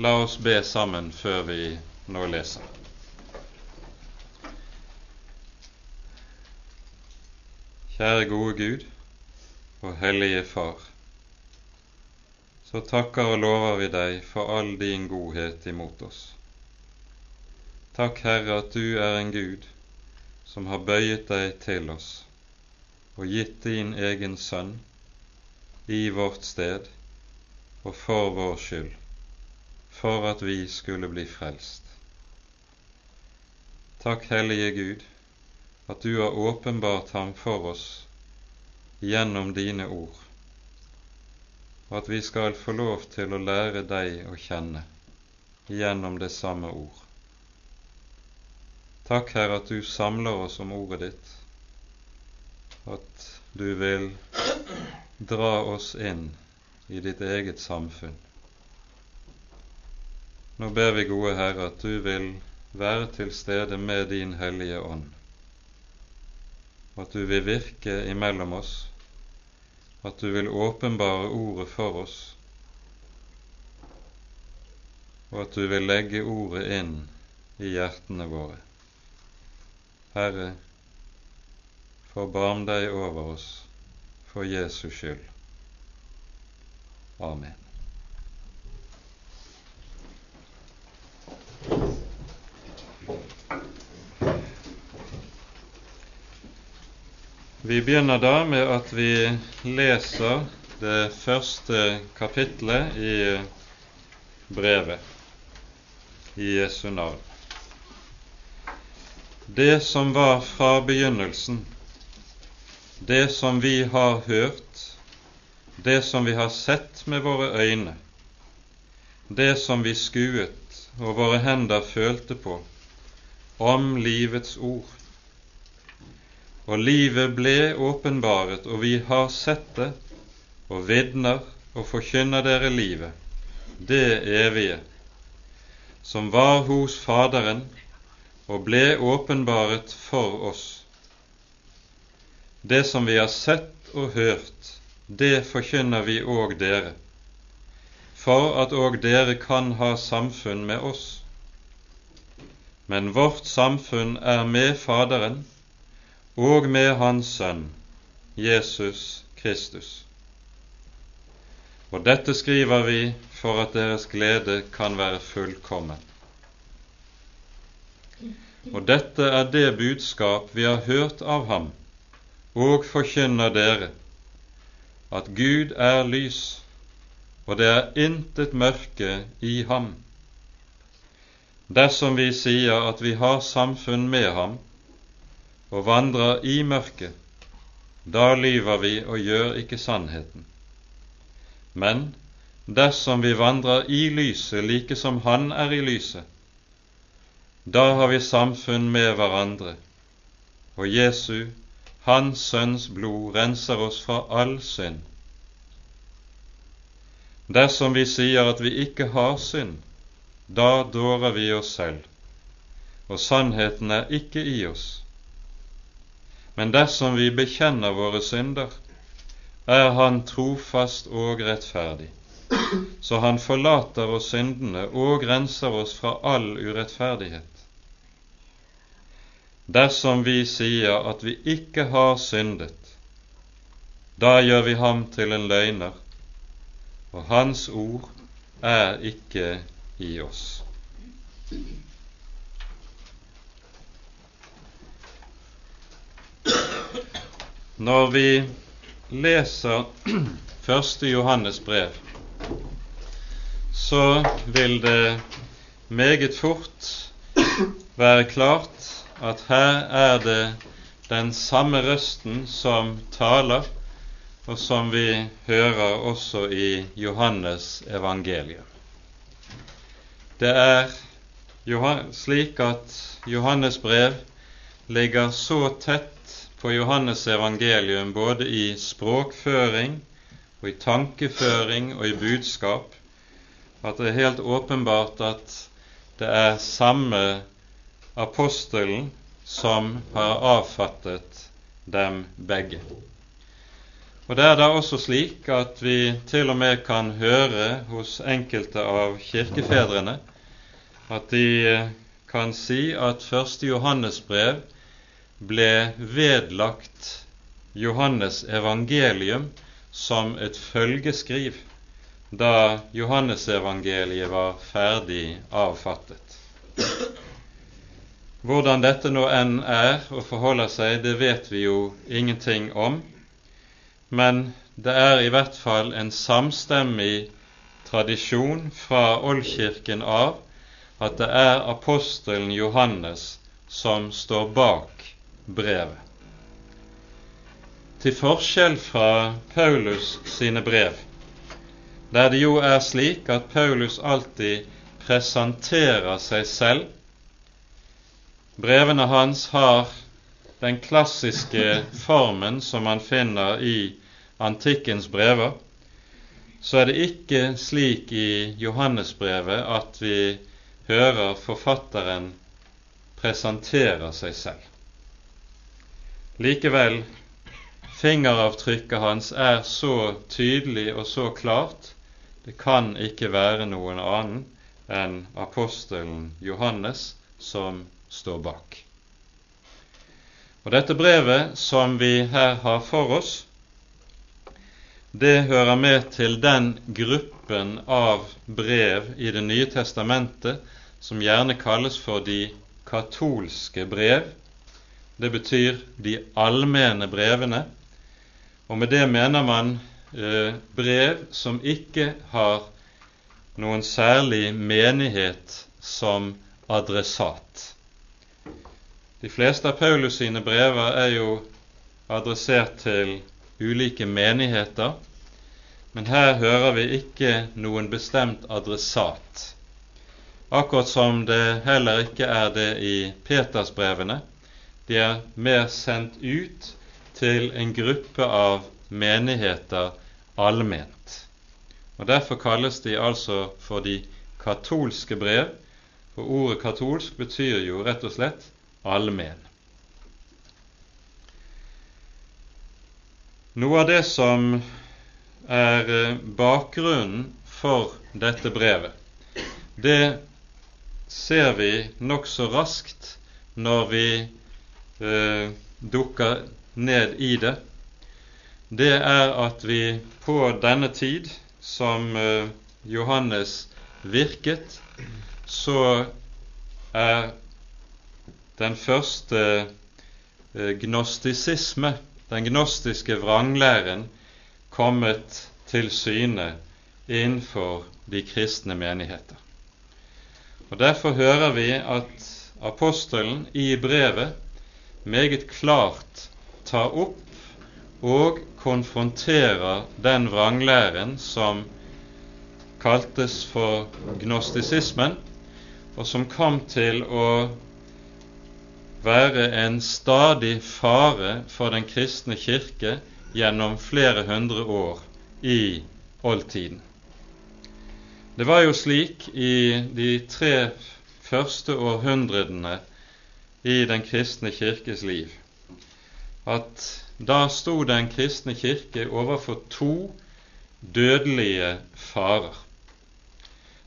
la oss be sammen før vi nå leser. Kjære gode Gud og hellige Far. Så takker og lover vi deg for all din godhet imot oss. Takk, Herre, at du er en Gud som har bøyet deg til oss og gitt din egen sønn i vårt sted og for vår skyld, for at vi skulle bli frelst. Takk, Hellige Gud, at du har åpenbart ham for oss gjennom dine ord, og at vi skal få lov til å lære deg å kjenne gjennom det samme ord. Takk, Herre, at du samler oss om ordet ditt, at du vil dra oss inn i ditt eget samfunn. Nå ber vi, gode Herre, at du vil være til stede med din Hellige Ånd, at du vil virke imellom oss, at du vil åpenbare ordet for oss, og at du vil legge ordet inn i hjertene våre. Herre, forbarm deg over oss for Jesus skyld. Amen. Vi begynner da med at vi leser det første kapitlet i brevet i Jesu navn. Det som var fra begynnelsen, det som vi har hørt, det som vi har sett med våre øyne, det som vi skuet og våre hender følte på, om livets ord. Og livet ble åpenbaret, og vi har sett det, og vitner og forkynner dere livet, det evige, som var hos Faderen og ble åpenbaret for oss. Det som vi har sett og hørt, det forkynner vi òg dere, for at òg dere kan ha samfunn med oss. Men vårt samfunn er med Faderen og med Hans Sønn, Jesus Kristus. Og dette skriver vi for at deres glede kan være fullkommen. Og dette er det budskap vi har hørt av ham og forkynner dere at Gud er lys, og det er intet mørke i ham. Dersom vi sier at vi har samfunn med ham og vandrer i mørket, da lyver vi og gjør ikke sannheten. Men dersom vi vandrer i lyset like som Han er i lyset, da har vi samfunn med hverandre, og Jesu hans Sønns blod renser oss fra all synd. Dersom vi sier at vi ikke har synd, da dårer vi oss selv, og sannheten er ikke i oss. Men dersom vi bekjenner våre synder, er Han trofast og rettferdig, så Han forlater oss syndene og renser oss fra all urettferdighet. Dersom vi sier at vi ikke har syndet, da gjør vi ham til en løgner, og hans ord er ikke i oss. Når vi leser første Johannes brev, så vil det meget fort være klart at her er det den samme røsten som taler, og som vi hører også i Johannes evangelium. Det er slik at Johannes brev ligger så tett på Johannes evangelium både i språkføring og i tankeføring og i budskap at det er helt åpenbart at det er samme apostelen som har avfattet dem begge. Og Det er da også slik at vi til og med kan høre hos enkelte av kirkefedrene at de kan si at første Johannesbrev ble vedlagt Johannes evangelium som et følgeskriv da Johannesevangeliet var ferdig avfattet. Hvordan dette nå enn er og forholder seg, det vet vi jo ingenting om men det er i hvert fall en samstemmig tradisjon fra oldkirken av at det er apostelen Johannes som står bak brevet. Til forskjell fra Paulus sine brev, der det jo er slik at Paulus alltid presenterer seg selv. Brevene hans har den klassiske formen som man finner i antikkens brever, så er det ikke slik i Johannesbrevet at vi hører forfatteren presentere seg selv. Likevel, fingeravtrykket hans er så tydelig og så klart, det kan ikke være noen annen enn apostelen Johannes som står bak. Og Dette brevet som vi her har for oss, det hører med til den gruppen av brev i Det nye testamentet som gjerne kalles for de katolske brev. Det betyr de allmenne brevene. Og med det mener man eh, brev som ikke har noen særlig menighet som adressat. De fleste av Paulus sine brever er jo adressert til ulike menigheter, men her hører vi ikke noen bestemt adressat. Akkurat som det heller ikke er det i Petersbrevene. De er mer sendt ut til en gruppe av menigheter allment. Og Derfor kalles de altså for de katolske brev, for ordet katolsk betyr jo rett og slett allmenn. Noe av det som er eh, bakgrunnen for dette brevet, det ser vi nokså raskt når vi eh, dukker ned i det. Det er at vi på denne tid som eh, Johannes virket, så er den første eh, gnostisisme den gnostiske vranglæren kommet til syne innenfor de kristne menigheter. Og Derfor hører vi at apostelen i brevet meget klart tar opp og konfronterer den vranglæren som kaltes for gnostisismen, og som kom til å være en stadig fare for den kristne kirke gjennom flere hundre år i oldtiden. Det var jo slik i de tre første århundrene i den kristne kirkes liv at da sto den kristne kirke overfor to dødelige farer.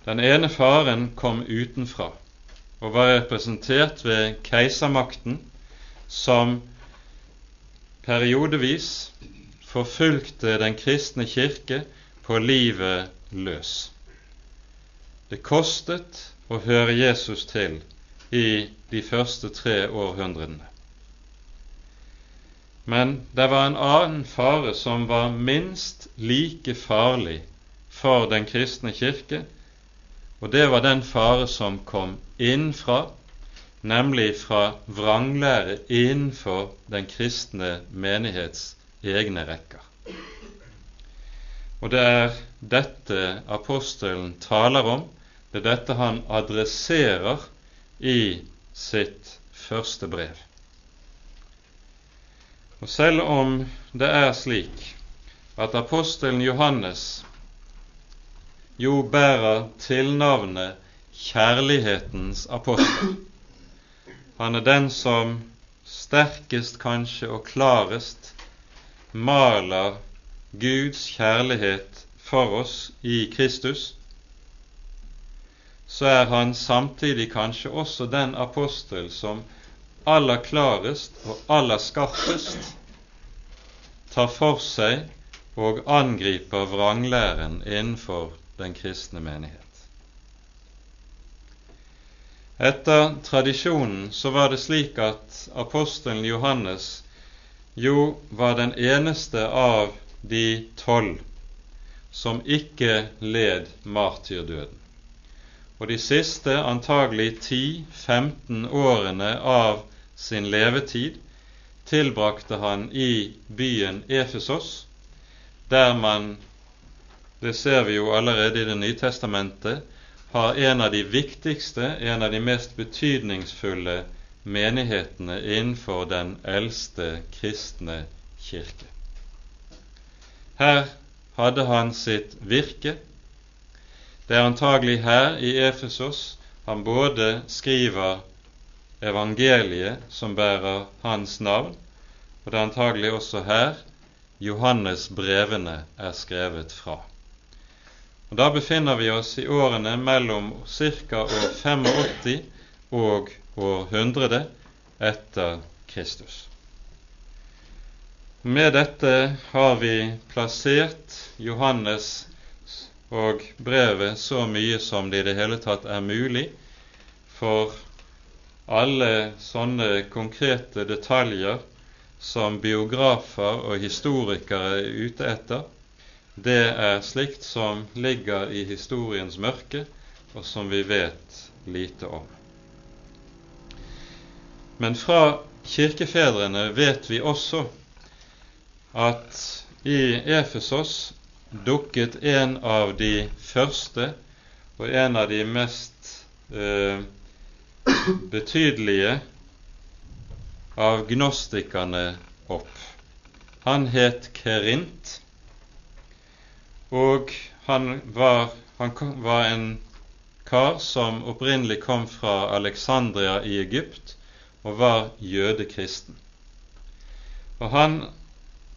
Den ene faren kom utenfra og var representert ved keisermakten, som periodevis forfulgte den kristne kirke på livet løs. Det kostet å høre Jesus til i de første tre århundrene. Men det var en annen fare som var minst like farlig for den kristne kirke, og det var den fare som kom innenfra, nemlig fra vranglære innenfor den kristne menighets egne rekker. Og det er dette apostelen taler om, det er dette han adresserer i sitt første brev. Og selv om det er slik at apostelen Johannes jo bærer tilnavnet kjærlighetens apostel. Han er den som sterkest kanskje og klarest maler Guds kjærlighet for oss i Kristus, så er han samtidig kanskje også den apostel som aller klarest og aller skarpest tar for seg og angriper vranglæren innenfor den kristne menighet. Etter tradisjonen så var det slik at apostelen Johannes jo var den eneste av de tolv som ikke led martyrdøden. Og de siste antagelig 10-15 årene av sin levetid tilbrakte han i byen Efesos, der man, det ser vi jo allerede i Det nye testamentet, har en av de viktigste, en av de mest betydningsfulle menighetene innenfor den eldste kristne kirke. Her hadde han sitt virke, det er antagelig her i Efesos han både skriver evangeliet som bærer hans navn, og det er antagelig også her Johannes brevene er skrevet fra. Og Da befinner vi oss i årene mellom ca. år 85 og år 100 etter Kristus. Med dette har vi plassert Johannes og brevet så mye som det i det hele tatt er mulig, for alle sånne konkrete detaljer som biografer og historikere er ute etter, det er slikt som ligger i historiens mørke, og som vi vet lite om. Men fra kirkefedrene vet vi også at i Efesos dukket en av de første og en av de mest eh, betydelige av gnostikerne opp. Han het Kerint, og han var, han var en kar som opprinnelig kom fra Alexandria i Egypt og var jødekristen. Og han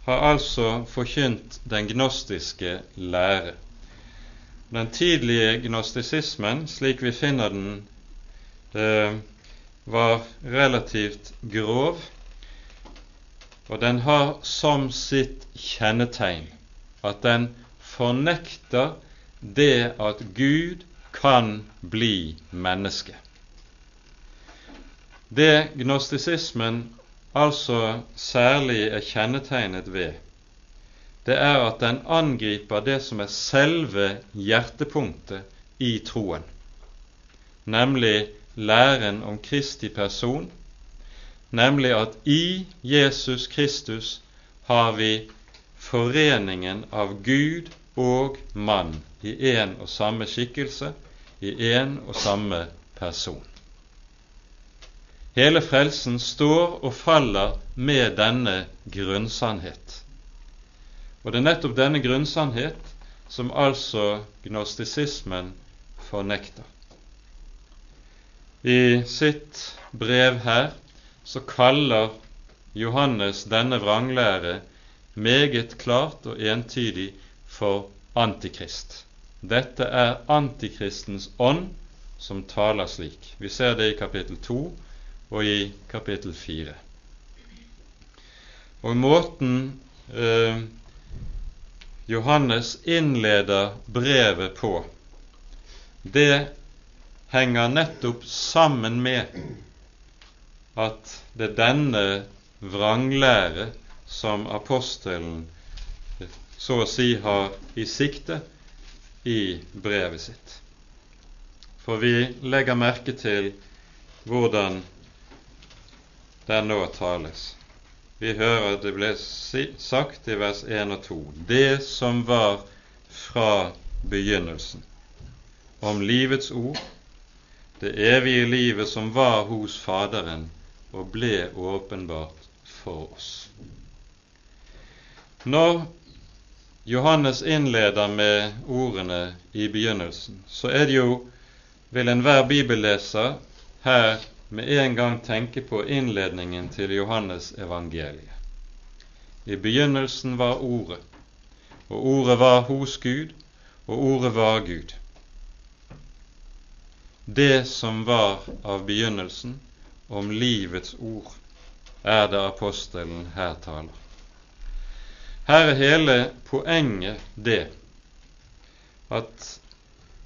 har altså forkynt den gnostiske lære. Den tidlige gnostisismen, slik vi finner den, eh, var relativt grov, og den har som sitt kjennetegn at den fornekter det at Gud kan bli menneske. Det gnostisismen altså særlig er kjennetegnet ved, det er at den angriper det som er selve hjertepunktet i troen, nemlig læren om Kristi person, nemlig at i Jesus Kristus har vi foreningen av Gud og mann i én og samme skikkelse, i én og samme person. Hele frelsen står og faller med denne grunnsannhet. Og det er nettopp denne grunnsannhet som altså gnostisismen fornekter. I sitt brev her så kaller Johannes denne vranglære meget klart og entydig for antikrist. Dette er antikristens ånd som taler slik. Vi ser det i kapittel 2 og i kapittel 4. Og måten eh, Johannes innleder brevet på, det henger nettopp sammen med at det er denne vranglære som apostelen så å si har i sikte i brevet sitt. For vi legger merke til hvordan der nå tales. Vi hører det ble sagt i vers 1 og 2 det som var fra begynnelsen, om livets ord, det evige livet som var hos Faderen og ble åpenbart for oss. Når Johannes innleder med ordene i begynnelsen, så er det jo, vil enhver bibelleser her med en gang tenke på innledningen til Johannes evangeliet. I begynnelsen var Ordet, og ordet var hos Gud, og ordet var Gud. Det som var av begynnelsen, om livets ord, er det apostelen her taler. Her er hele poenget det at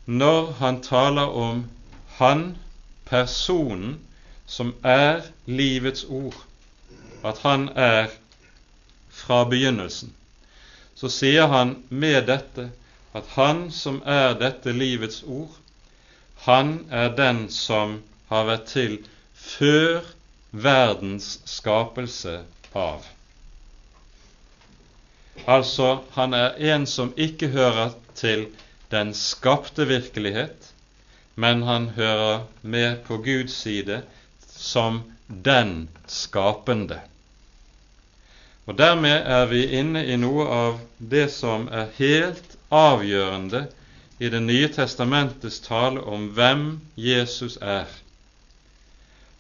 når han taler om han, personen, som er livets ord, at han er fra begynnelsen, så sier han med dette at han som er dette livets ord, han er den som har vært til før verdens skapelse av. Altså, han er en som ikke hører til den skapte virkelighet, men han hører med på Guds side som den skapende. Og Dermed er vi inne i noe av det som er helt avgjørende i Det nye testamentets tale om hvem Jesus er.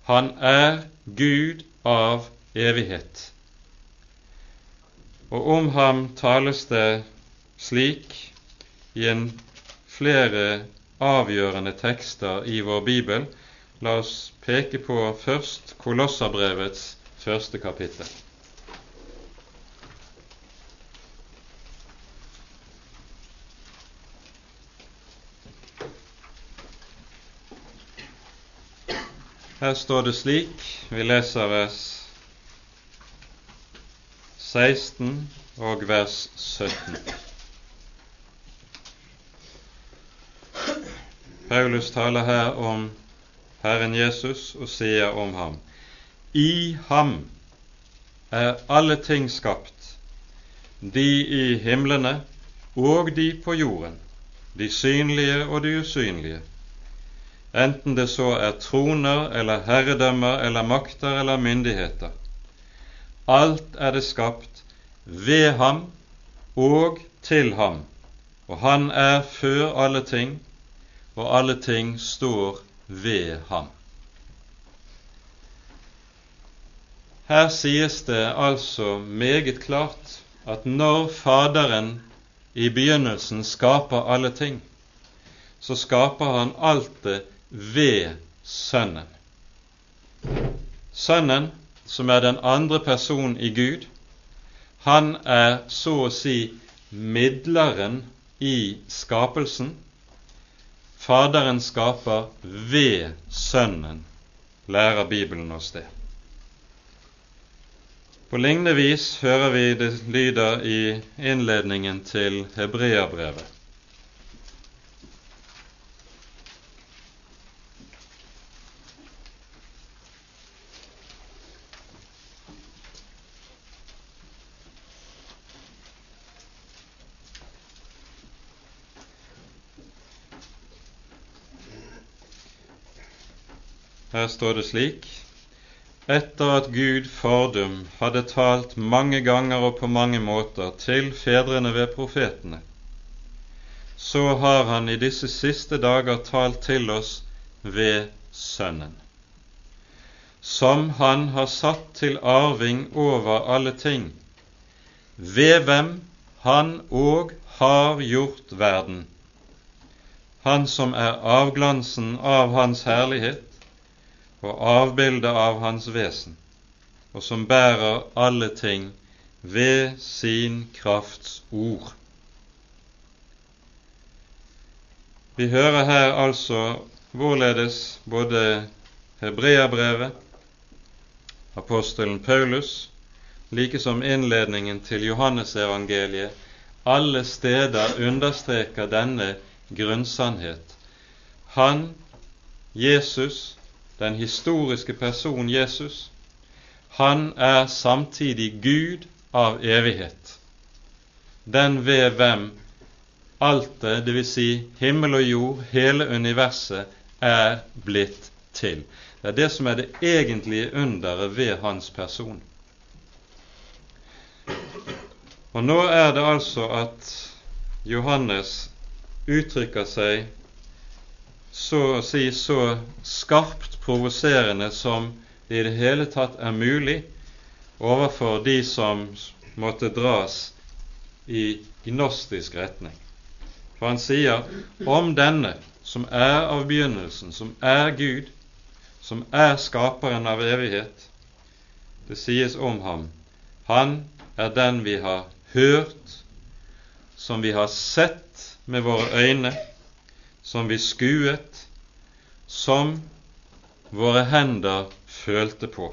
Han er Gud av evighet. Og om ham tales det slik i en flere avgjørende tekster i vår bibel. La oss peke på først Kolossabrevets første kapittel. Her står det slik, vi leser vers 16 og vers 17. Paulus taler her om Herren Jesus og sier om ham I ham er alle ting skapt, de i himlene og de på jorden, de synlige og de usynlige. Enten det så er troner eller herredømmer eller makter eller myndigheter. Alt er det skapt ved ham og til ham, og han er før alle ting, og alle ting står ved ham. Her sies det altså meget klart at når Faderen i begynnelsen skaper alle ting, så skaper han alt det ved Sønnen. Sønnen, som er den andre personen i Gud, han er så å si midleren i skapelsen. Faderen skaper ved Sønnen, lærer Bibelen oss det. På lignende vis hører vi det lyder i innledningen til Hebreabrevet. Her står det slik. Etter at Gud fordum hadde talt mange ganger og på mange måter til fedrene ved profetene, så har han i disse siste dager talt til oss ved Sønnen, som han har satt til arving over alle ting, ved hvem han òg har gjort verden, han som er avglansen av Hans herlighet og avbildet av Hans vesen, og som bærer alle ting ved sin krafts ord. Vi hører her altså hvorledes både Hebreabrevet, apostelen Paulus, like som innledningen til Johannesevangeliet, alle steder understreker denne grunnsannhet. Han, Jesus, den historiske person Jesus, han er samtidig Gud av evighet. Den ved hvem alt det, dvs. Si himmel og jord, hele universet, er blitt til. Det er det som er det egentlige underet ved hans person. Og nå er det altså at Johannes uttrykker seg så å si så skarpt provoserende som det i det hele tatt er mulig overfor de som måtte dras i gnostisk retning. For han sier om denne som er av begynnelsen, som er Gud, som er skaperen av evighet, det sies om ham han er den vi har hørt, som vi har sett med våre øyne, som vi skuet, som våre hender følte på.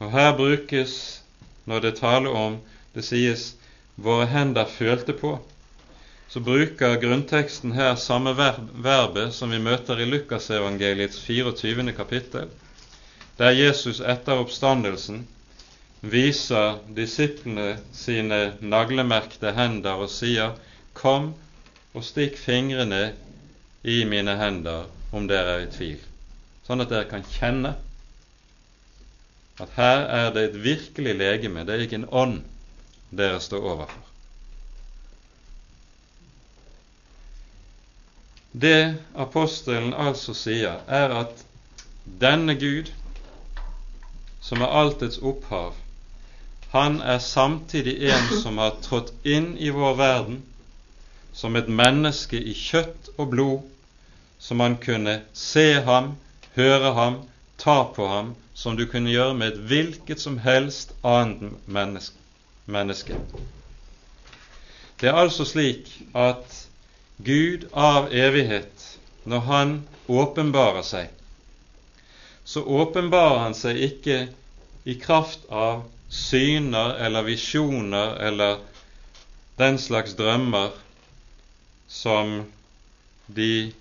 Og her brukes, når det taler om det sies 'våre hender følte på', så bruker grunnteksten her samme verbet som vi møter i Lukasevangeliets 24. kapittel, der Jesus etter oppstandelsen viser disiplene sine naglemerkte hender og sier, 'Kom og stikk fingrene i mine hender om dere er i tvil', sånn at dere kan kjenne at her er det et virkelig legeme, det er ikke en ånd dere står overfor. Det apostelen altså sier, er at denne Gud, som er altets opphav, han er samtidig en som har trådt inn i vår verden som et menneske i kjøtt og blod, så man kunne se ham, høre ham, ta på ham, som du kunne gjøre med et hvilket som helst annet menneske. Det er altså slik at Gud av evighet, når Han åpenbarer seg, så åpenbarer Han seg ikke i kraft av syner eller visjoner eller den slags drømmer som de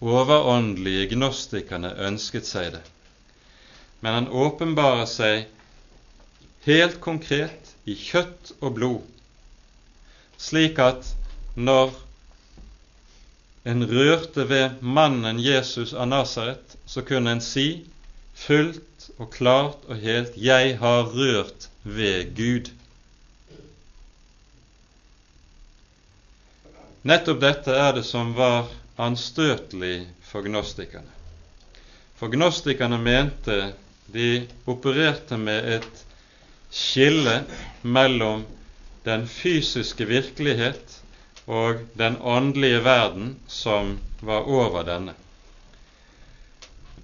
overåndelige gnostikerne ønsket seg det men han åpenbarer seg helt konkret i kjøtt og blod, slik at når en rørte ved mannen Jesus av Nasaret, så kunne en si fullt og klart og helt 'Jeg har rørt ved Gud'. Nettopp dette er det som var anstøtelig for gnostikerne. For gnostikerne mente de opererte med et skille mellom den fysiske virkelighet og den åndelige verden som var over denne.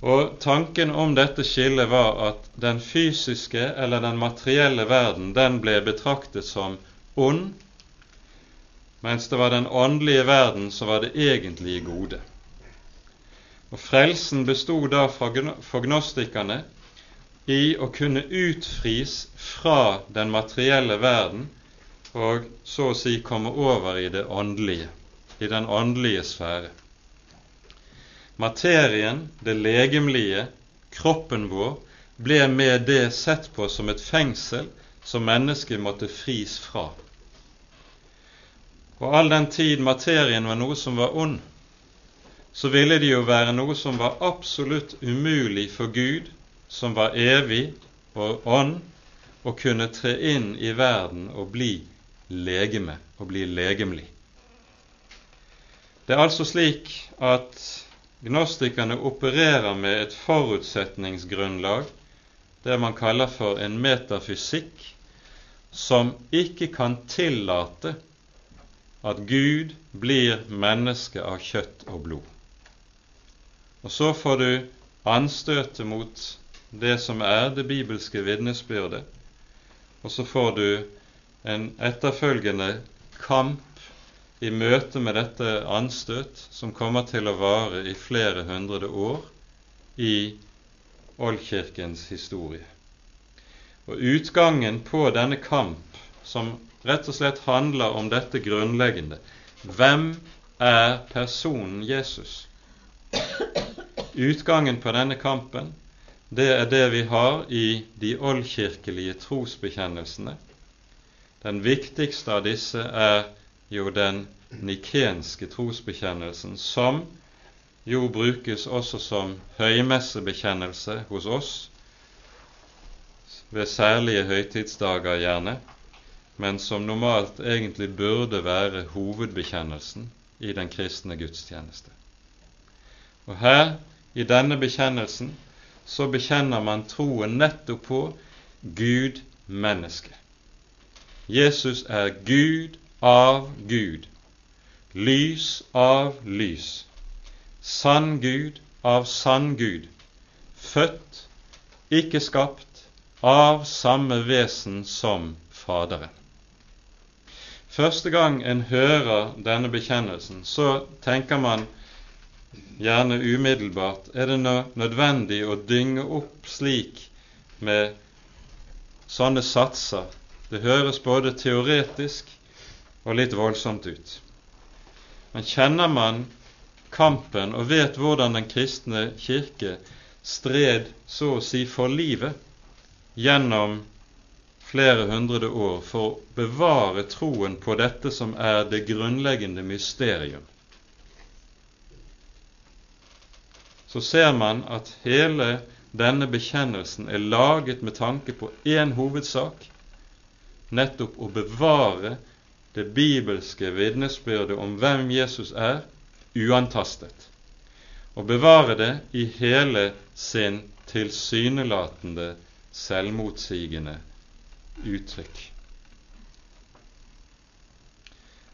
Og Tanken om dette skillet var at den fysiske eller den materielle verden den ble betraktet som ond, mens det var den åndelige verden som var det egentlige gode. Og Frelsen bestod da for gnostikerne i å kunne utfris fra den materielle verden og så å si komme over i det åndelige, i den åndelige sfære. Materien, det legemlige, kroppen vår, ble med det sett på som et fengsel som mennesket måtte fris fra. Og all den tid materien var noe som var ond, så ville det jo være noe som var absolutt umulig for Gud som var evig og ånd, å kunne tre inn i verden og bli legeme, og bli legemlig. Det er altså slik at gnostikerne opererer med et forutsetningsgrunnlag, det man kaller for en metafysikk, som ikke kan tillate at Gud blir menneske av kjøtt og blod. Og så får du anstøtet mot det som er det bibelske vitnesbyrdet, og så får du en etterfølgende kamp i møte med dette anstøt som kommer til å vare i flere hundre år i oldkirkens historie. Og utgangen på denne kamp, som rett og slett handler om dette grunnleggende hvem er personen Jesus? Utgangen på denne kampen det er det vi har i de oldkirkelige trosbekjennelsene. Den viktigste av disse er jo den nikenske trosbekjennelsen, som jo brukes også som høymessebekjennelse hos oss, ved særlige høytidsdager gjerne, men som normalt egentlig burde være hovedbekjennelsen i den kristne gudstjeneste. Og her, i denne bekjennelsen, så bekjenner man troen nettopp på Gud menneske. Jesus er Gud av Gud, lys av lys, sann Gud av sann Gud, født, ikke skapt, av samme vesen som Faderen. Første gang en hører denne bekjennelsen, så tenker man gjerne umiddelbart er det nødvendig å dynge opp slik med sånne satser. Det høres både teoretisk og litt voldsomt ut. Men kjenner man kampen og vet hvordan Den kristne kirke stred så å si for livet gjennom flere hundre år for å bevare troen på dette som er det grunnleggende mysterium, så ser man at hele denne bekjennelsen er laget med tanke på én hovedsak, nettopp å bevare det bibelske vitnesbyrdet om hvem Jesus er, uantastet. Og bevare det i hele sin tilsynelatende selvmotsigende uttrykk.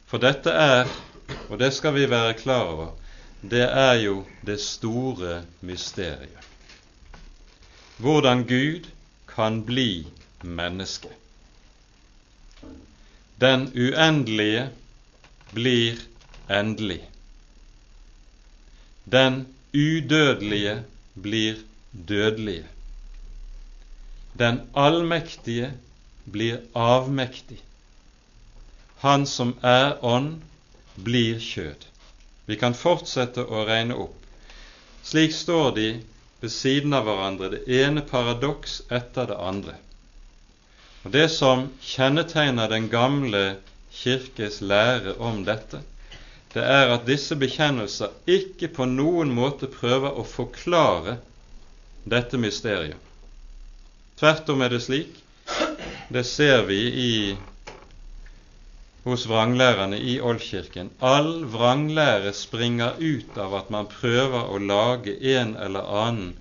For dette er, og det skal vi være klar over, det er jo det store mysteriet. Hvordan Gud kan bli menneske. Den uendelige blir endelig. Den udødelige blir dødelige. Den allmektige blir avmektig. Han som er ånd, blir kjød. Vi kan fortsette å regne opp. Slik står de ved siden av hverandre, det ene paradoks etter det andre. Og Det som kjennetegner den gamle kirkes lære om dette, det er at disse bekjennelser ikke på noen måte prøver å forklare dette mysteriet. Tvert om er det slik det ser vi i, hos vranglærerne i Oldkirken. All vranglære springer ut av at man prøver å lage en eller annen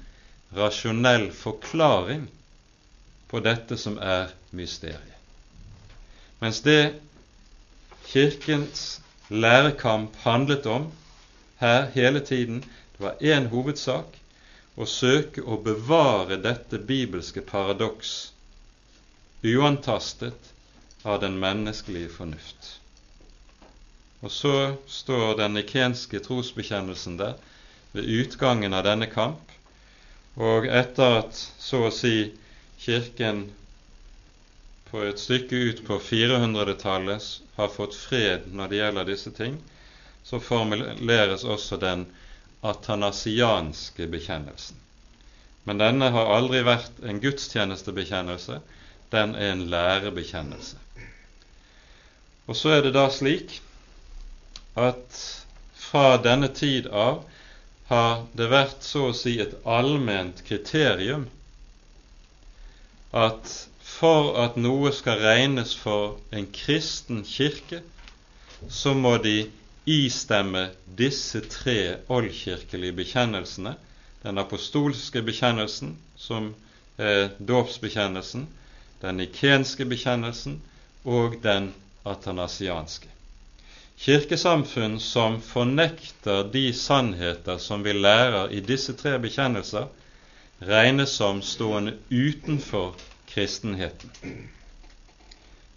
rasjonell forklaring på dette som er mysteriet. Mens det Kirkens lærekamp handlet om her hele tiden, det var én hovedsak å søke å bevare dette bibelske paradoks uantastet av den menneskelige fornuft. Og så står den nikenske trosbekjennelsen der ved utgangen av denne kamp, og etter at så å si Kirken på et stykke ut på 400-tallet har fått fred når det gjelder disse ting, så formuleres også den atanasianske bekjennelsen. Men denne har aldri vært en gudstjenestebekjennelse, den er en lærebekjennelse. Og så er det da slik at fra denne tid av har det vært så å si et allment kriterium at for at noe skal regnes for en kristen kirke, så må de istemme disse tre oldkirkelige bekjennelsene. Den apostolske bekjennelsen, som er dåpsbekjennelsen, den nikenske bekjennelsen og den atanasianske. Kirkesamfunn som fornekter de sannheter som vi lærer i disse tre bekjennelser, regnes som stående utenfor kristenheten.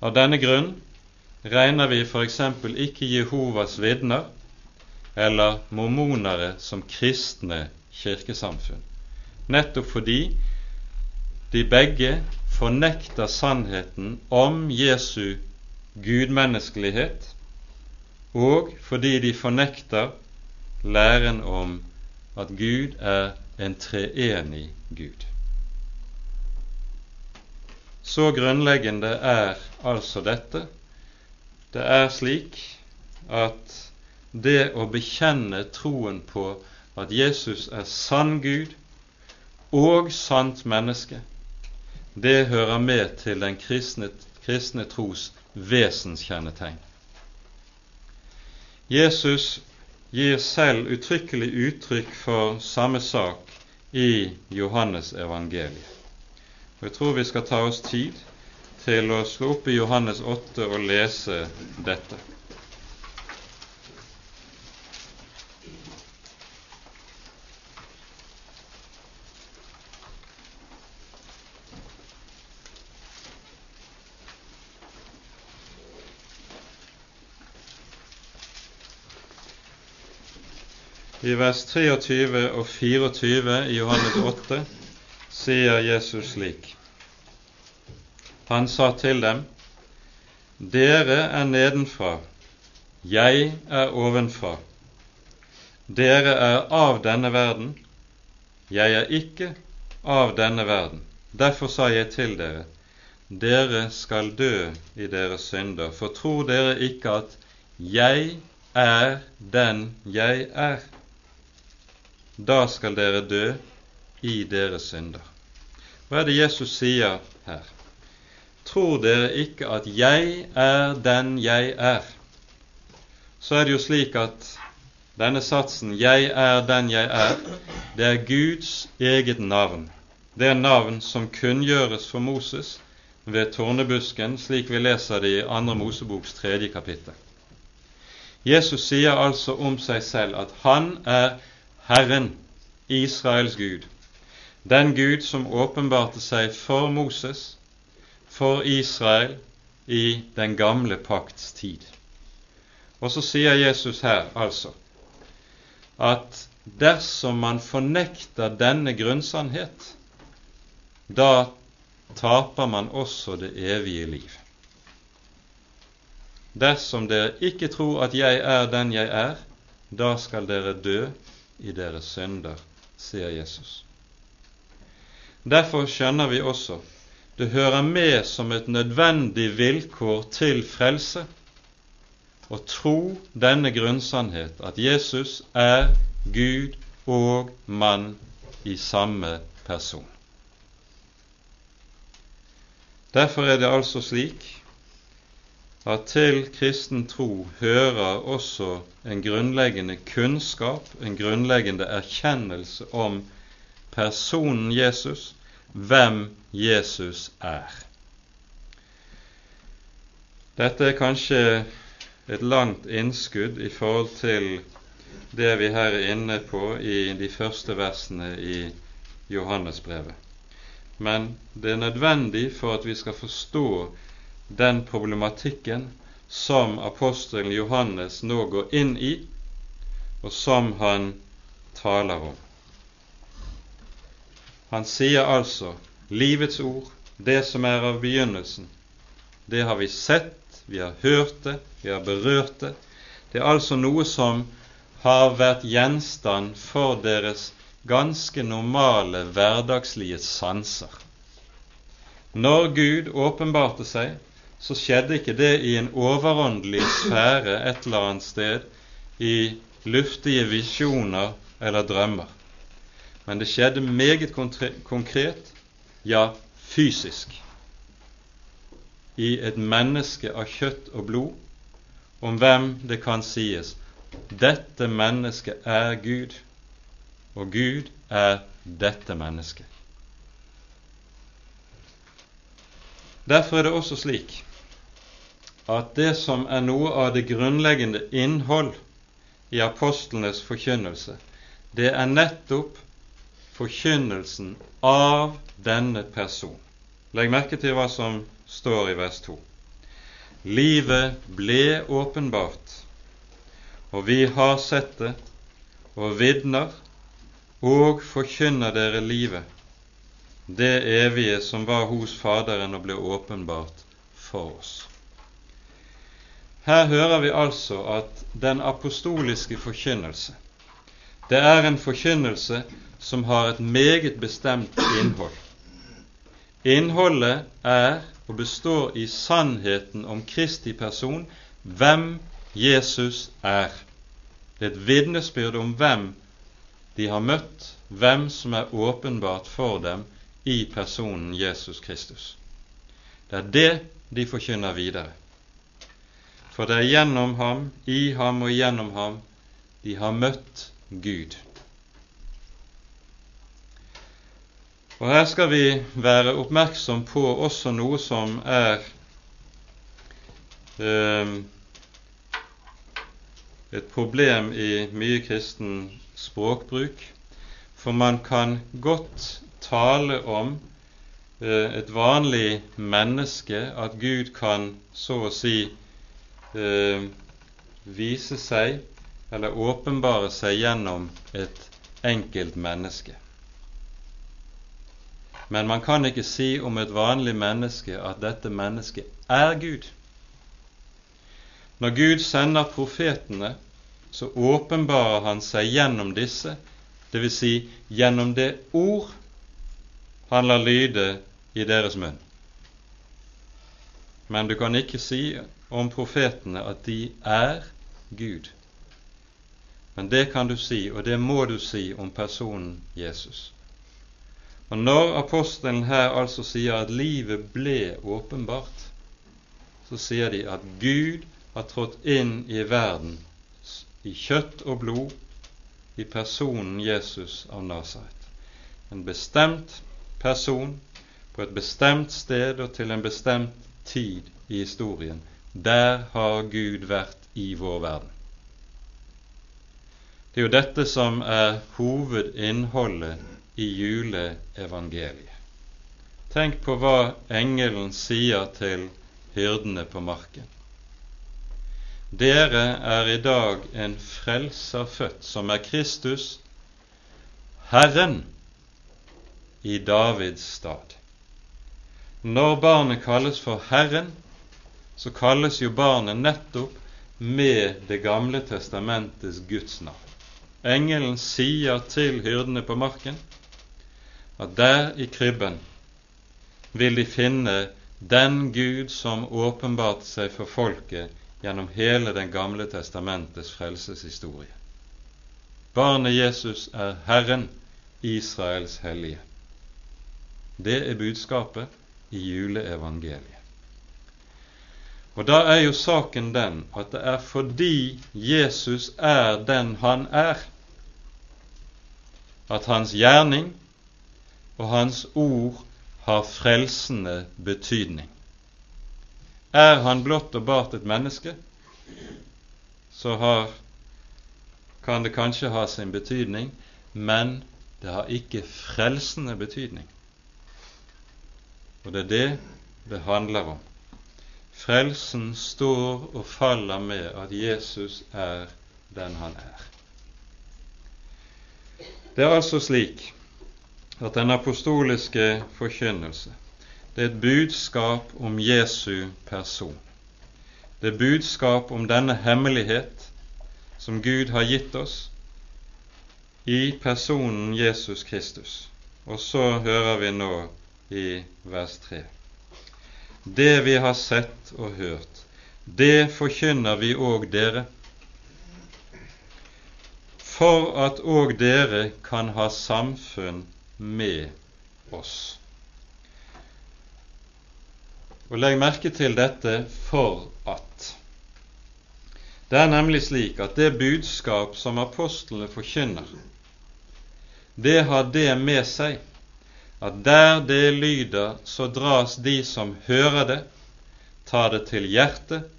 Av denne grunn regner vi f.eks. ikke Jehovas vitner eller mormonere som kristne kirkesamfunn, nettopp fordi de begge fornekter sannheten om Jesu gudmenneskelighet, og fordi de fornekter læren om at Gud er en treenig Gud. Så grunnleggende er altså dette. Det er slik at det å bekjenne troen på at Jesus er sann Gud og sant menneske, det hører med til den kristne, kristne tros vesenskjennetegn. Jesus gir selv uttrykkelig uttrykk for samme sak i Johannes evangeliet. Og Jeg tror vi skal ta oss tid til å slå opp i Johannes 8 og lese dette. I vers 23 og 24 i Johannes 8 sier Jesus slik. Han sa til dem, Dere er nedenfra, jeg er ovenfra. Dere er av denne verden, jeg er ikke av denne verden. Derfor sa jeg til dere, dere skal dø i deres synder, for tror dere ikke at jeg er den jeg er? Da skal dere dø i deres synder. Hva er det Jesus sier her? Tror dere ikke at jeg er den jeg er? Så er det jo slik at denne satsen 'Jeg er den jeg er', det er Guds eget navn. Det er navn som kunngjøres for Moses ved tornebusken, slik vi leser det i 2. Moseboks tredje kapittel. Jesus sier altså om seg selv at han er Herren, Israels Gud, den Gud som åpenbarte seg for Moses, for Israel, i den gamle pakts tid. Og så sier Jesus her altså at dersom man fornekter denne grunnsannhet, da taper man også det evige liv. Dersom dere ikke tror at jeg er den jeg er, da skal dere dø i deres synder, sier Jesus. Derfor skjønner vi også det hører med som et nødvendig vilkår til frelse å tro denne grunnsannhet at Jesus er Gud og mann i samme person. Derfor er det altså slik at til kristen tro hører også en grunnleggende kunnskap, en grunnleggende erkjennelse om personen Jesus, hvem Jesus er. Dette er kanskje et langt innskudd i forhold til det vi her er inne på i de første versene i Johannesbrevet. Men det er nødvendig for at vi skal forstå den problematikken som apostelen Johannes nå går inn i, og som han taler om. Han sier altså livets ord, det som er av begynnelsen. Det har vi sett, vi har hørt det, vi har berørt det. Det er altså noe som har vært gjenstand for deres ganske normale hverdagslige sanser. Når Gud åpenbarte seg, så skjedde ikke det i en overåndelig sfære et eller annet sted i luftige visjoner eller drømmer. Men det skjedde meget konkret, ja, fysisk, i et menneske av kjøtt og blod, om hvem det kan sies dette mennesket er Gud, og Gud er dette mennesket. Derfor er det også slik at det som er noe av det grunnleggende innhold i apostlenes forkynnelse, det er nettopp forkynnelsen av denne person. Legg merke til hva som står i vers 2. Livet ble åpenbart, og vi har sett det, og vitner, og forkynner dere livet, det evige som var hos Faderen og ble åpenbart for oss. Her hører vi altså at den apostoliske forkynnelse, det er en forkynnelse som har et meget bestemt innhold. Innholdet er og består i sannheten om Kristi person, hvem Jesus er. Det er et vitnesbyrd om hvem de har møtt, hvem som er åpenbart for dem i personen Jesus Kristus. Det er det de forkynner videre. For det er gjennom ham, i ham og gjennom ham de har møtt Gud. Og Her skal vi være oppmerksom på også noe som er eh, et problem i mye kristen språkbruk. For man kan godt tale om eh, et vanlig menneske, at Gud kan så å si eh, vise seg eller åpenbare seg gjennom et enkelt menneske. Men man kan ikke si om et vanlig menneske at dette mennesket er Gud. Når Gud sender profetene, så åpenbarer han seg gjennom disse, dvs. Si gjennom det ord han lar lyde i deres munn. Men du kan ikke si om profetene at de er Gud. Men det kan du si, og det må du si om personen Jesus. Og når apostelen her altså sier at livet ble åpenbart, så sier de at Gud har trådt inn i verden i kjøtt og blod i personen Jesus av Nasaret. En bestemt person på et bestemt sted og til en bestemt tid i historien. Der har Gud vært i vår verden. Det er jo dette som er hovedinnholdet i juleevangeliet. Tenk på hva engelen sier til hyrdene på marken. Dere er i dag en frelser født, som er Kristus, Herren, i Davids stad. Når barnet kalles for Herren, så kalles jo barnet nettopp med Det gamle testamentets Guds navn. Engelen sier til hyrdene på marken at der i krybben vil de finne den Gud som åpenbarte seg for folket gjennom hele Den gamle testamentets frelseshistorie. Barnet Jesus er Herren, Israels hellige. Det er budskapet i juleevangeliet. Og da er jo saken den at det er fordi Jesus er den han er, at hans gjerning og hans ord har frelsende betydning. Er han blott og bart et menneske, så har, kan det kanskje ha sin betydning, men det har ikke frelsende betydning. Og det er det det handler om. Frelsen står og faller med at Jesus er den han er. Det er altså slik at den apostoliske forkynnelse det er et budskap om Jesu person. Det er budskap om denne hemmelighet som Gud har gitt oss i personen Jesus Kristus. Og så hører vi nå i vers 3. Det vi har sett og hørt, det forkynner vi òg dere, for at òg dere kan ha samfunn med oss. Og Legg merke til dette 'for at'. Det er nemlig slik at det budskap som apostlene forkynner, det har det med seg at der det lyder, så dras de som hører det, tar det til hjertet,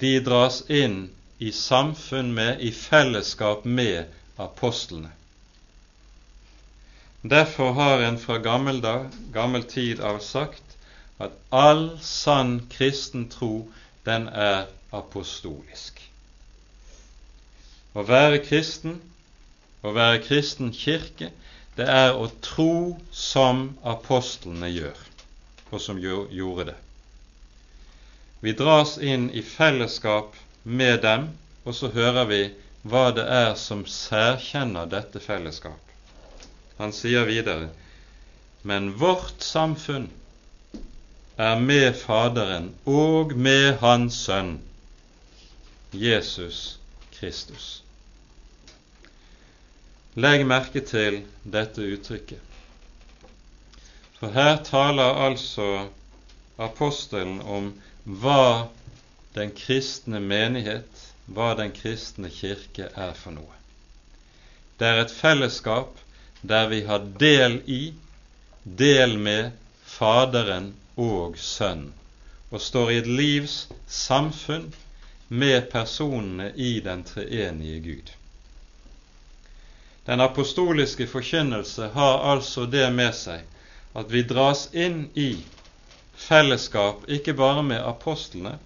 de dras inn i samfunn med, i fellesskap med apostlene. Derfor har en fra gammel, dag, gammel tid av sagt at all sann kristen tro, den er apostolisk. Å være kristen, å være kristen kirke, det er å tro som apostlene gjør, og som gjorde det. Vi dras inn i fellesskap med dem, og så hører vi hva det er som særkjenner dette fellesskap. Han sier videre men vårt samfunn er med Faderen og med Hans Sønn, Jesus Kristus. Legg merke til dette uttrykket. For her taler altså apostelen om hva den kristne menighet, hva den kristne kirke er for noe. Det er et fellesskap der vi har del i del med Faderen og Sønnen, og står i et livs samfunn med personene i den treenige Gud. Den apostoliske forkynnelse har altså det med seg at vi dras inn i fellesskap ikke bare med apostlene,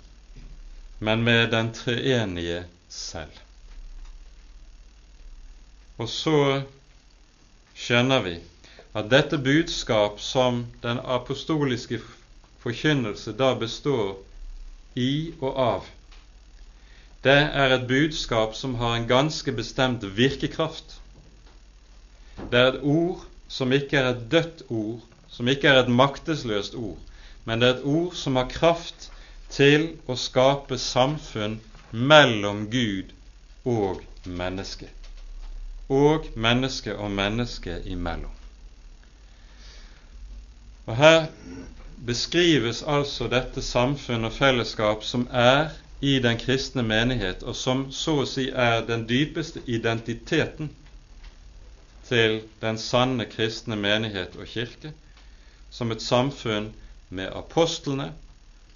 men med den treenige selv. Og så skjønner vi at dette budskap som den apostoliske forkynnelse da består i og av, det er et budskap som har en ganske bestemt virkekraft. Det er et ord som ikke er et dødt ord, som ikke er et maktesløst ord, men det er et ord som har kraft til å skape samfunn mellom Gud og menneske, og menneske og menneske imellom. Og Her beskrives altså dette samfunn og fellesskap som er i den kristne menighet, og som så å si er den dypeste identiteten til den sanne kristne menighet og kirke, som et samfunn med apostlene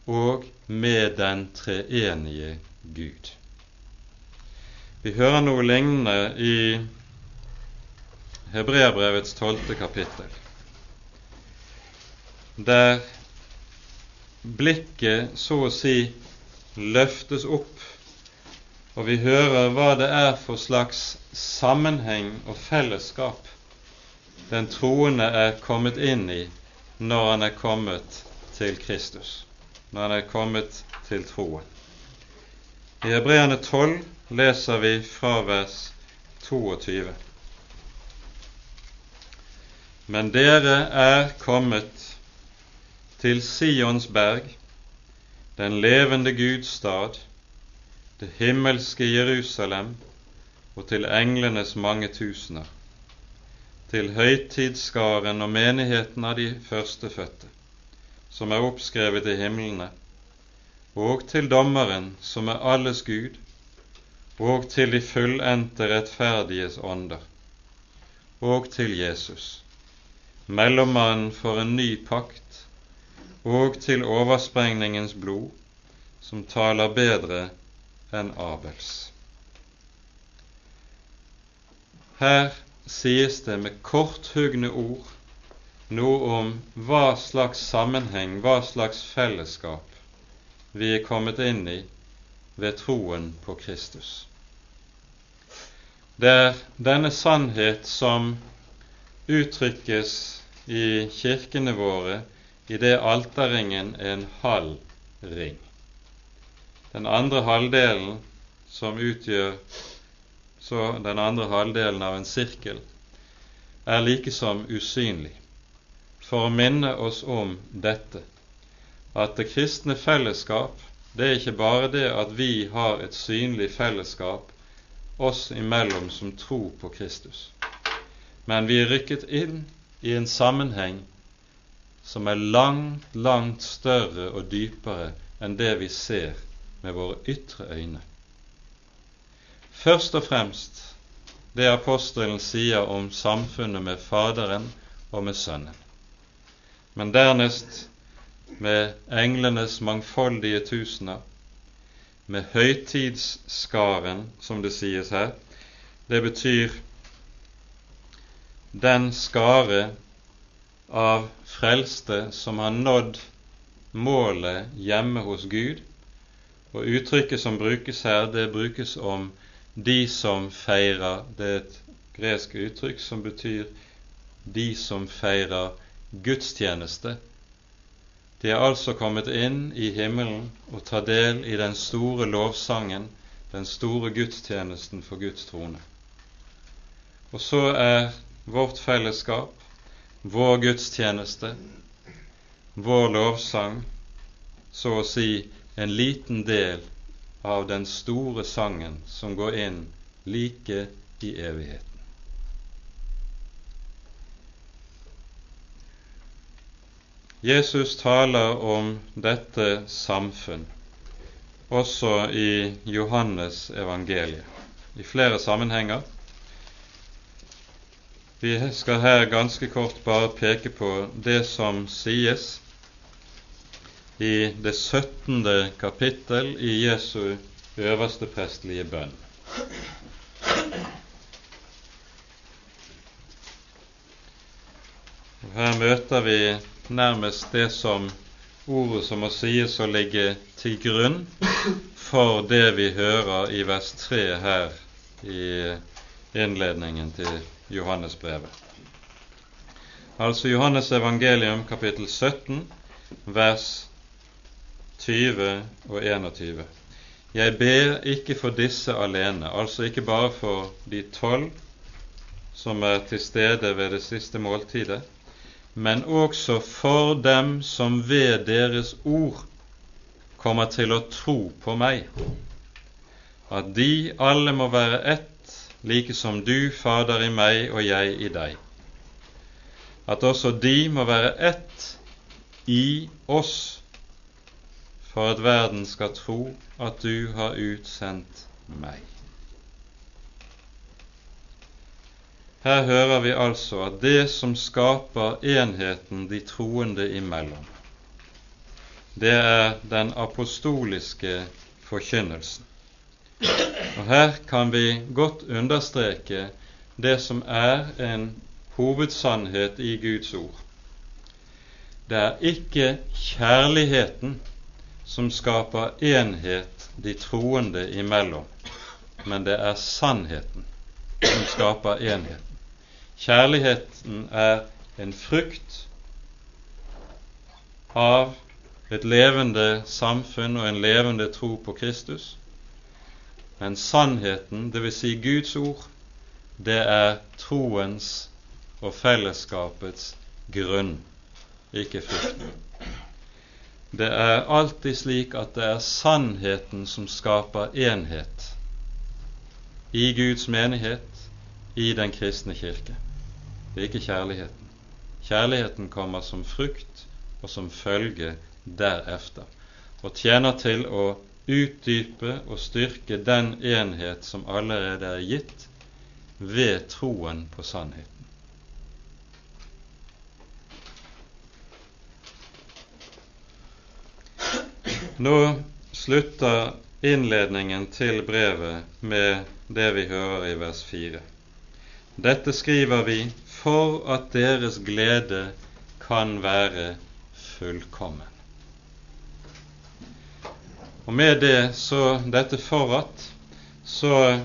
og med den treenige Gud. Vi hører noe lignende i Hebreabrevets tolvte kapittel, der blikket så å si løftes opp, og vi hører hva det er for slags sammenheng og fellesskap den troende er kommet inn i når han er kommet til Kristus, når han er kommet til troen. I Hebreane 12 leser vi fra vers 22. Men dere er kommet til Sions berg, den levende Guds stad, det himmelske Jerusalem og til englenes mange tusener til høytidsskaren og menigheten av de førstefødte, som er oppskrevet i himlene, og til dommeren, som er alles Gud, og til de fullendte rettferdiges ånder, og til Jesus, mellommannen for en ny pakt, og til oversprengningens blod, som taler bedre enn Abels. Her sies det med korthugne ord noe om hva slags sammenheng, hva slags fellesskap vi er kommet inn i ved troen på Kristus. Det er denne sannhet som uttrykkes i kirkene våre i det alterringen er en halv ring. Den andre halvdelen, som utgjør så den andre halvdelen av en sirkel, er likesom usynlig, for å minne oss om dette, at det kristne fellesskap, det er ikke bare det at vi har et synlig fellesskap oss imellom som tror på Kristus, men vi er rykket inn i en sammenheng som er langt, langt større og dypere enn det vi ser med våre ytre øyne. Først og fremst det apostelen sier om samfunnet med Faderen og med Sønnen, men dernest med englenes mangfoldige tusener, med høytidsskaren, som det sies her. Det betyr den skare av frelste som har nådd målet hjemme hos Gud. Og uttrykket som brukes her, det brukes om de som feirer Det er et gresk uttrykk som betyr de som feirer gudstjeneste. De er altså kommet inn i himmelen og tar del i den store lovsangen, den store gudstjenesten for Guds trone. Og så er vårt fellesskap, vår gudstjeneste, vår lovsang, så å si en liten del av den store sangen som går inn like i evigheten. Jesus taler om dette samfunn også i Johannes evangeliet i flere sammenhenger. Vi skal her ganske kort bare peke på det som sies i det 17. kapittel i Jesu øverste prestelige bønn. Her møter vi nærmest det som ordet som må sies å ligge til grunn for det vi hører i vers 3 her i innledningen til Johannesbrevet. Altså Johannes evangelium kapittel 17 vers 20 og 21. Jeg ber ikke for disse alene, altså ikke bare for de tolv som er til stede ved det siste måltidet, men også for dem som ved deres ord kommer til å tro på meg, at de alle må være ett like som du, Fader, i meg og jeg i deg. At også de må være ett i oss, for at verden skal tro at du har utsendt meg. Her hører vi altså at det som skaper enheten de troende imellom, det er den apostoliske forkynnelsen. Og Her kan vi godt understreke det som er en hovedsannhet i Guds ord. Det er ikke kjærligheten som skaper enhet de troende imellom, men det er sannheten som skaper enheten. Kjærligheten er en frukt av et levende samfunn og en levende tro på Kristus. Men sannheten, dvs. Si Guds ord, det er troens og fellesskapets grunn, ikke frukten. Det er alltid slik at det er sannheten som skaper enhet i Guds menighet, i den kristne kirke. Det er ikke kjærligheten. Kjærligheten kommer som frukt og som følge derefter, og tjener til å utdype og styrke den enhet som allerede er gitt ved troen på sannheten. Nå slutter innledningen til brevet med det vi hører i vers 4. Dette skriver vi for at deres glede kan være fullkommen. Og med det, så dette forratt, så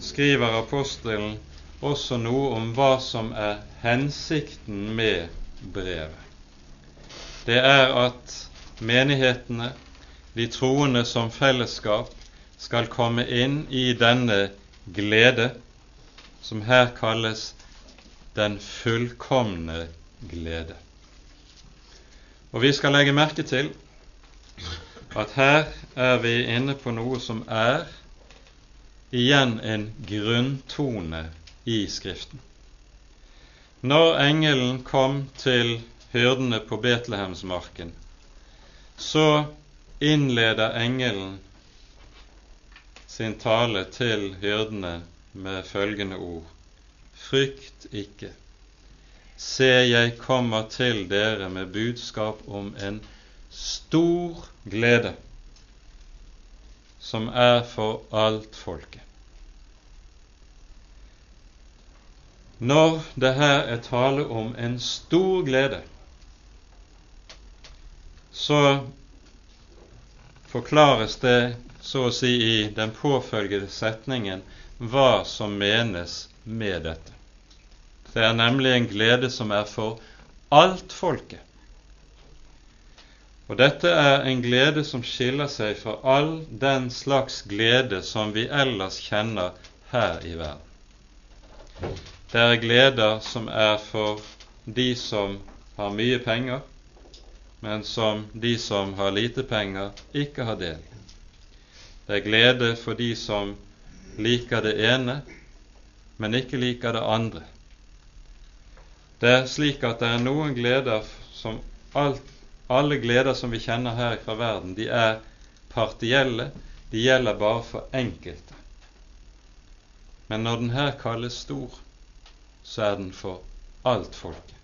skriver apostelen også noe om hva som er hensikten med brevet. Det er at menighetene, de troende som fellesskap, skal komme inn i denne glede, som her kalles den fullkomne glede. Og vi skal legge merke til at her er vi inne på noe som er igjen en grunntone i Skriften. Når engelen kom til hyrdene på Betlehemsmarken, så innleder engelen sin tale til hyrdene med følgende ord.: Frykt ikke. Se, jeg kommer til dere med budskap om en stor glede som er for alt folket. Når det her er tale om en stor glede, så forklares det så å si i den påfølgende setningen hva som menes med dette. Det er nemlig en glede som er for alt folket. Og dette er en glede som skiller seg fra all den slags glede som vi ellers kjenner her i verden. Det er gleder som er for de som har mye penger, men som de som har lite penger, ikke har del Det er glede for de som liker det ene, men ikke liker det andre. Det er slik at det er noen gleder som alt alle gleder som vi kjenner her fra verden, de er partielle, de gjelder bare for enkelte. Men når den her kalles stor, så er den for alt folket.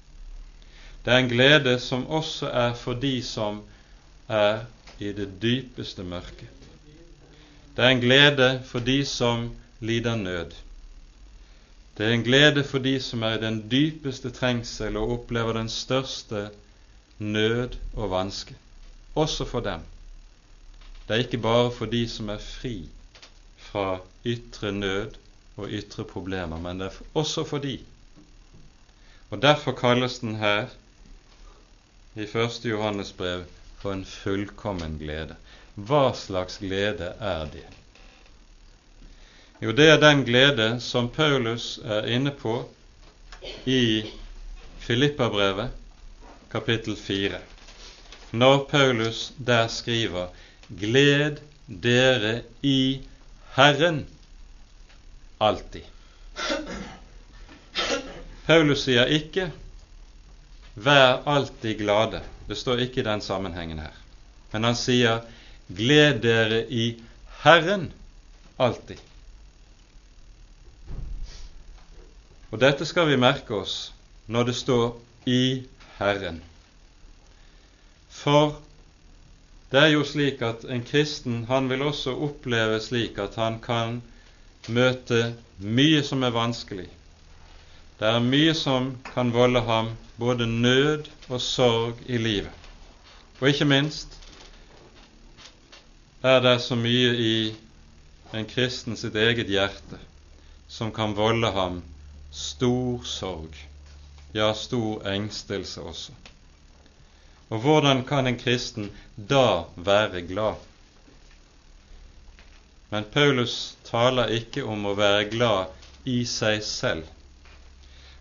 Det er en glede som også er for de som er i det dypeste mørket. Det er en glede for de som lider nød. Det er en glede for de som er i den dypeste trengsel og opplever den største nød og vanske. Også for dem. Det er ikke bare for de som er fri fra ytre nød og ytre problemer, men det er også for de. Og Derfor kalles den her i 1. Johannes brev for en fullkommen glede. Hva slags glede er det? Jo, det er den glede som Paulus er inne på i Filippabrevet kapittel 4, når Paulus der skriver Gled dere i Herren alltid. Paulus sier ikke 'vær alltid glade'. Det står ikke i den sammenhengen her. Men han sier 'gled dere i Herren alltid'. Og dette skal vi merke oss når det står 'i Herren'. For det er jo slik at en kristen han vil også oppleve slik at han kan møte mye som er vanskelig. Det er mye som kan volde ham både nød og sorg i livet. Og ikke minst er det så mye i en kristen sitt eget hjerte som kan volde ham stor sorg, ja, stor engstelse også. Og hvordan kan en kristen da være glad? Men Paulus taler ikke om å være glad i seg selv.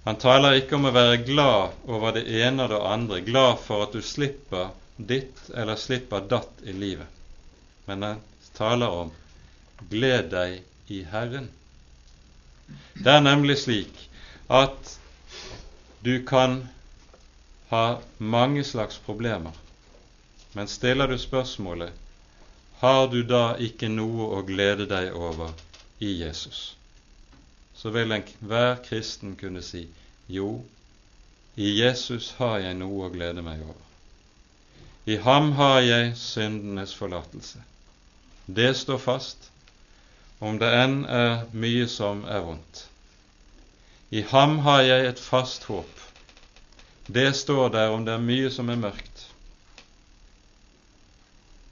Han taler ikke om å være glad over det ene og det andre, glad for at du slipper ditt eller slipper datt i livet. Men han taler om gled deg i Herren. Det er nemlig slik at du kan ha mange slags problemer. Men stiller du spørsmålet har du da ikke noe å glede deg over i Jesus, så vil enhver kristen kunne si jo, i Jesus har jeg noe å glede meg over. I ham har jeg syndenes forlatelse. Det står fast, om det enn er mye som er vondt. I ham har jeg et fast håp. Det står der om det er mye som er mørkt.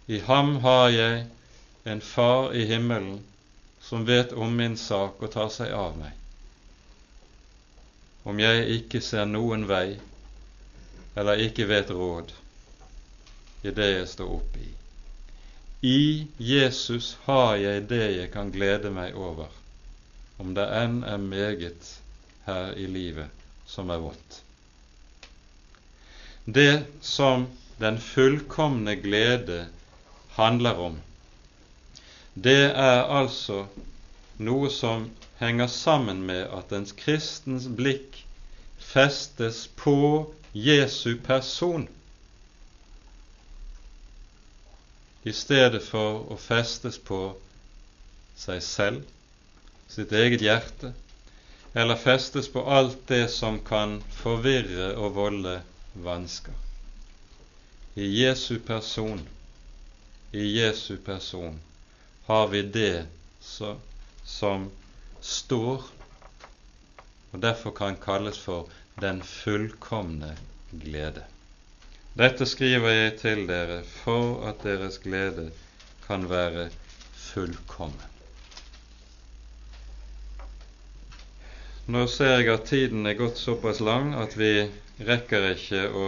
I ham har jeg en far i himmelen som vet om min sak og tar seg av meg. Om jeg ikke ser noen vei eller ikke vet råd i det jeg står oppe i. I Jesus har jeg det jeg kan glede meg over, om det enn er meget her i livet som er vått. Det som den fullkomne glede handler om, det er altså noe som henger sammen med at en kristens blikk festes på Jesu person i stedet for å festes på seg selv, sitt eget hjerte, eller festes på alt det som kan forvirre og volde vansker. I Jesu person, i Jesu person, har vi det som står, og derfor kan kalles for den fullkomne glede. Dette skriver jeg til dere for at deres glede kan være fullkommen. Nå ser jeg at tiden er gått såpass lang at vi rekker ikke å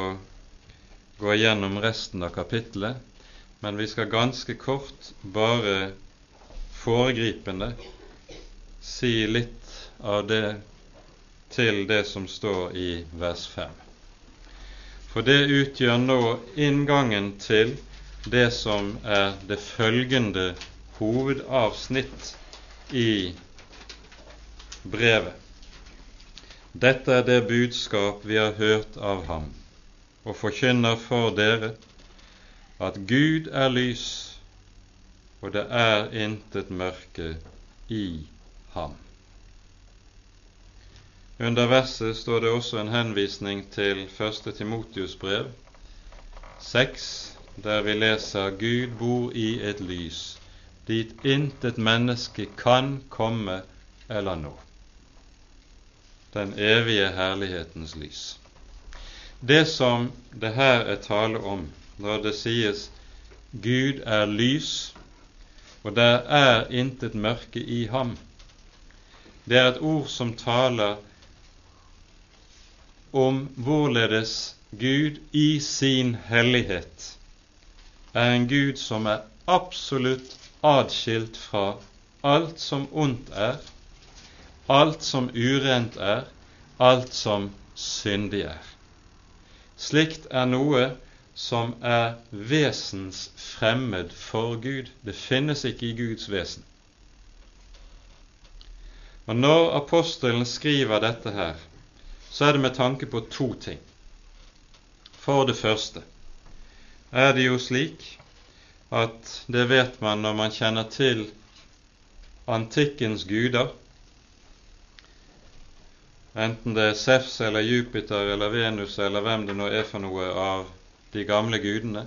gå gjennom resten av kapittelet, men vi skal ganske kort, bare foregripende, si litt av det til det som står i vers 5. For det utgjør nå inngangen til det som er det følgende hovedavsnitt i brevet. Dette er det budskap vi har hørt av ham, og forkynner for dere at Gud er lys, og det er intet mørke i ham. Under verset står det også en henvisning til 1. Timotius brev 6, der vi leser Gud bor i et lys, dit intet menneske kan komme eller nå. Den evige herlighetens lys. Det som det her er tale om når det sies Gud er lys, og der er intet mørke i ham, det er et ord som taler om hvorledes Gud i sin hellighet er en Gud som er absolutt adskilt fra alt som ondt er, alt som urent er, alt som syndig er. Slikt er noe som er vesens fremmed for Gud. Det finnes ikke i Guds vesen. Og Når apostelen skriver dette her, så er det med tanke på to ting. For det første er det jo slik at det vet man når man kjenner til antikkens guder, enten det er Sefs eller Jupiter eller Venus eller hvem det nå er for noe av de gamle gudene,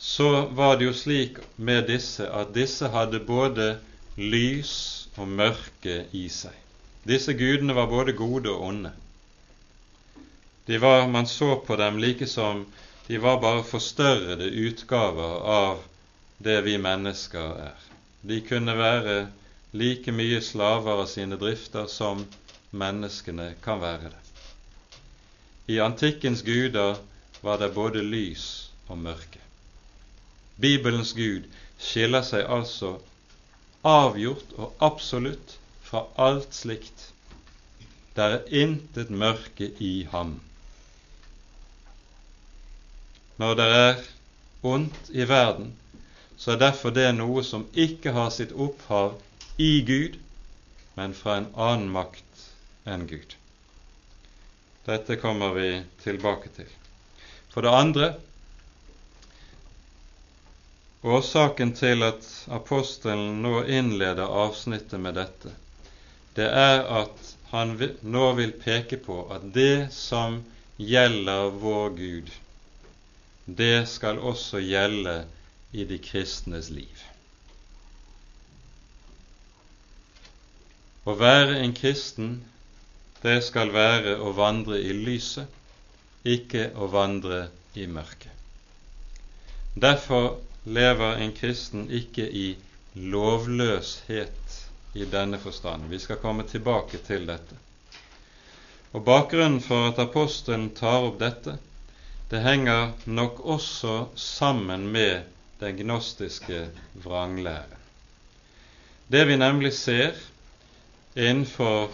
så var det jo slik med disse at disse hadde både lys og mørke i seg. Disse gudene var både gode og onde. De var, Man så på dem like som de var bare forstørrede utgaver av det vi mennesker er. De kunne være like mye slaver av sine drifter som menneskene kan være det. I antikkens guder var det både lys og mørke. Bibelens Gud skiller seg altså avgjort og absolutt fra alt slikt. Det er intet mørke i ham. Når det er ondt i verden, så er derfor det noe som ikke har sitt opphav i Gud, men fra en annen makt enn Gud. Dette kommer vi tilbake til. For det andre Årsaken til at apostelen nå innleder avsnittet med dette, det er at han nå vil peke på at det som gjelder vår Gud, det skal også gjelde i de kristnes liv. Å være en kristen, det skal være å vandre i lyset, ikke å vandre i mørket. Derfor lever en kristen ikke i lovløshet i denne forstand. Vi skal komme tilbake til dette. Og Bakgrunnen for at apostelen tar opp dette, det henger nok også sammen med den gnostiske vranglæren. Det vi nemlig ser innenfor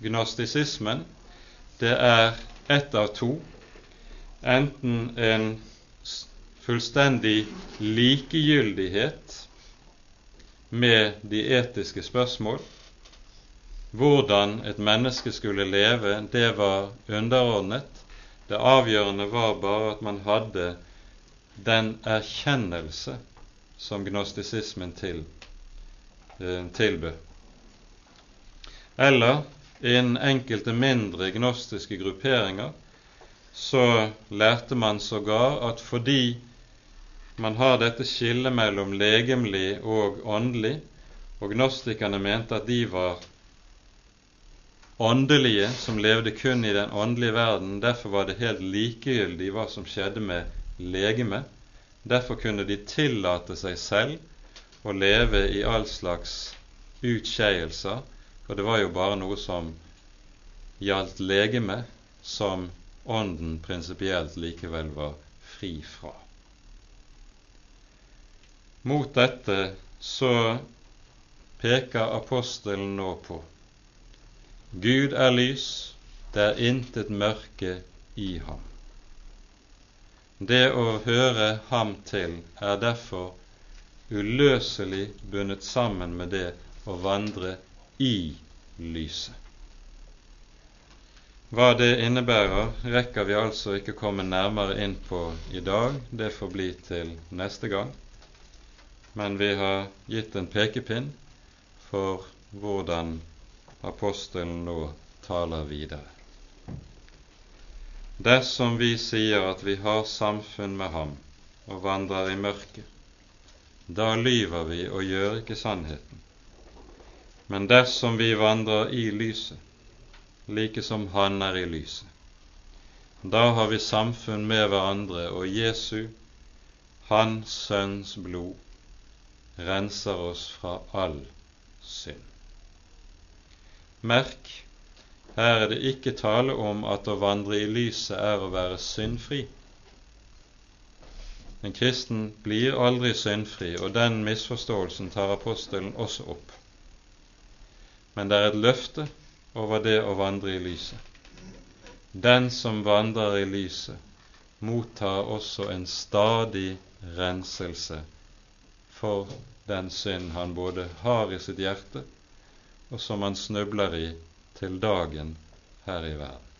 gnostisismen, det er ett av to. Enten en fullstendig likegyldighet med de etiske spørsmål. Hvordan et menneske skulle leve, det var underordnet. Det avgjørende var bare at man hadde den erkjennelse som gnostisismen til, eh, tilbød. Eller innen enkelte mindre gnostiske grupperinger så lærte man sågar at fordi man har dette skillet mellom legemlig og åndelig, og gnostikerne mente at de var åndelige som levde kun i den åndelige verden. Derfor var det helt likegyldig hva som skjedde med legemet. Derfor kunne de tillate seg selv å leve i all slags utskeielser, for det var jo bare noe som gjaldt legeme, som ånden prinsipielt likevel var fri fra. Mot dette så peker apostelen nå på Gud er lys, det er intet mørke i ham. Det å høre ham til er derfor uløselig bundet sammen med det å vandre i lyset. Hva det innebærer, rekker vi altså ikke komme nærmere inn på i dag. Det får bli til neste gang men vi har gitt en pekepinn for hvordan apostelen nå taler videre. Dersom vi sier at vi har samfunn med ham og vandrer i mørket, da lyver vi og gjør ikke sannheten. Men dersom vi vandrer i lyset, like som Han er i lyset, da har vi samfunn med hverandre, og Jesu, Hans Sønns blod, renser oss fra all synd. Merk, her er det ikke tale om at å vandre i lyset er å være syndfri. En kristen blir aldri syndfri, og den misforståelsen tar apostelen også opp. Men det er et løfte over det å vandre i lyset. Den som vandrer i lyset, mottar også en stadig renselse for den synd han både har i sitt hjerte, og som han snubler i til dagen her i verden.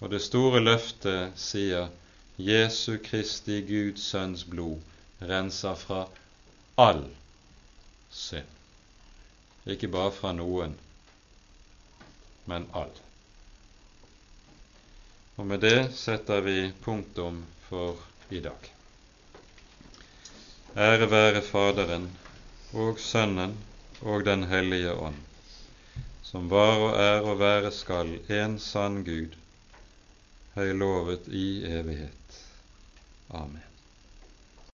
Og det store løftet sier Jesu Kristi Guds Sønns blod renser fra all synd. Ikke bare fra noen, men all. Og med det setter vi punktum for i dag. Ære være Faderen og Sønnen og Den hellige ånd, som var og er og være skal en sann Gud, høylovet i evighet. Amen.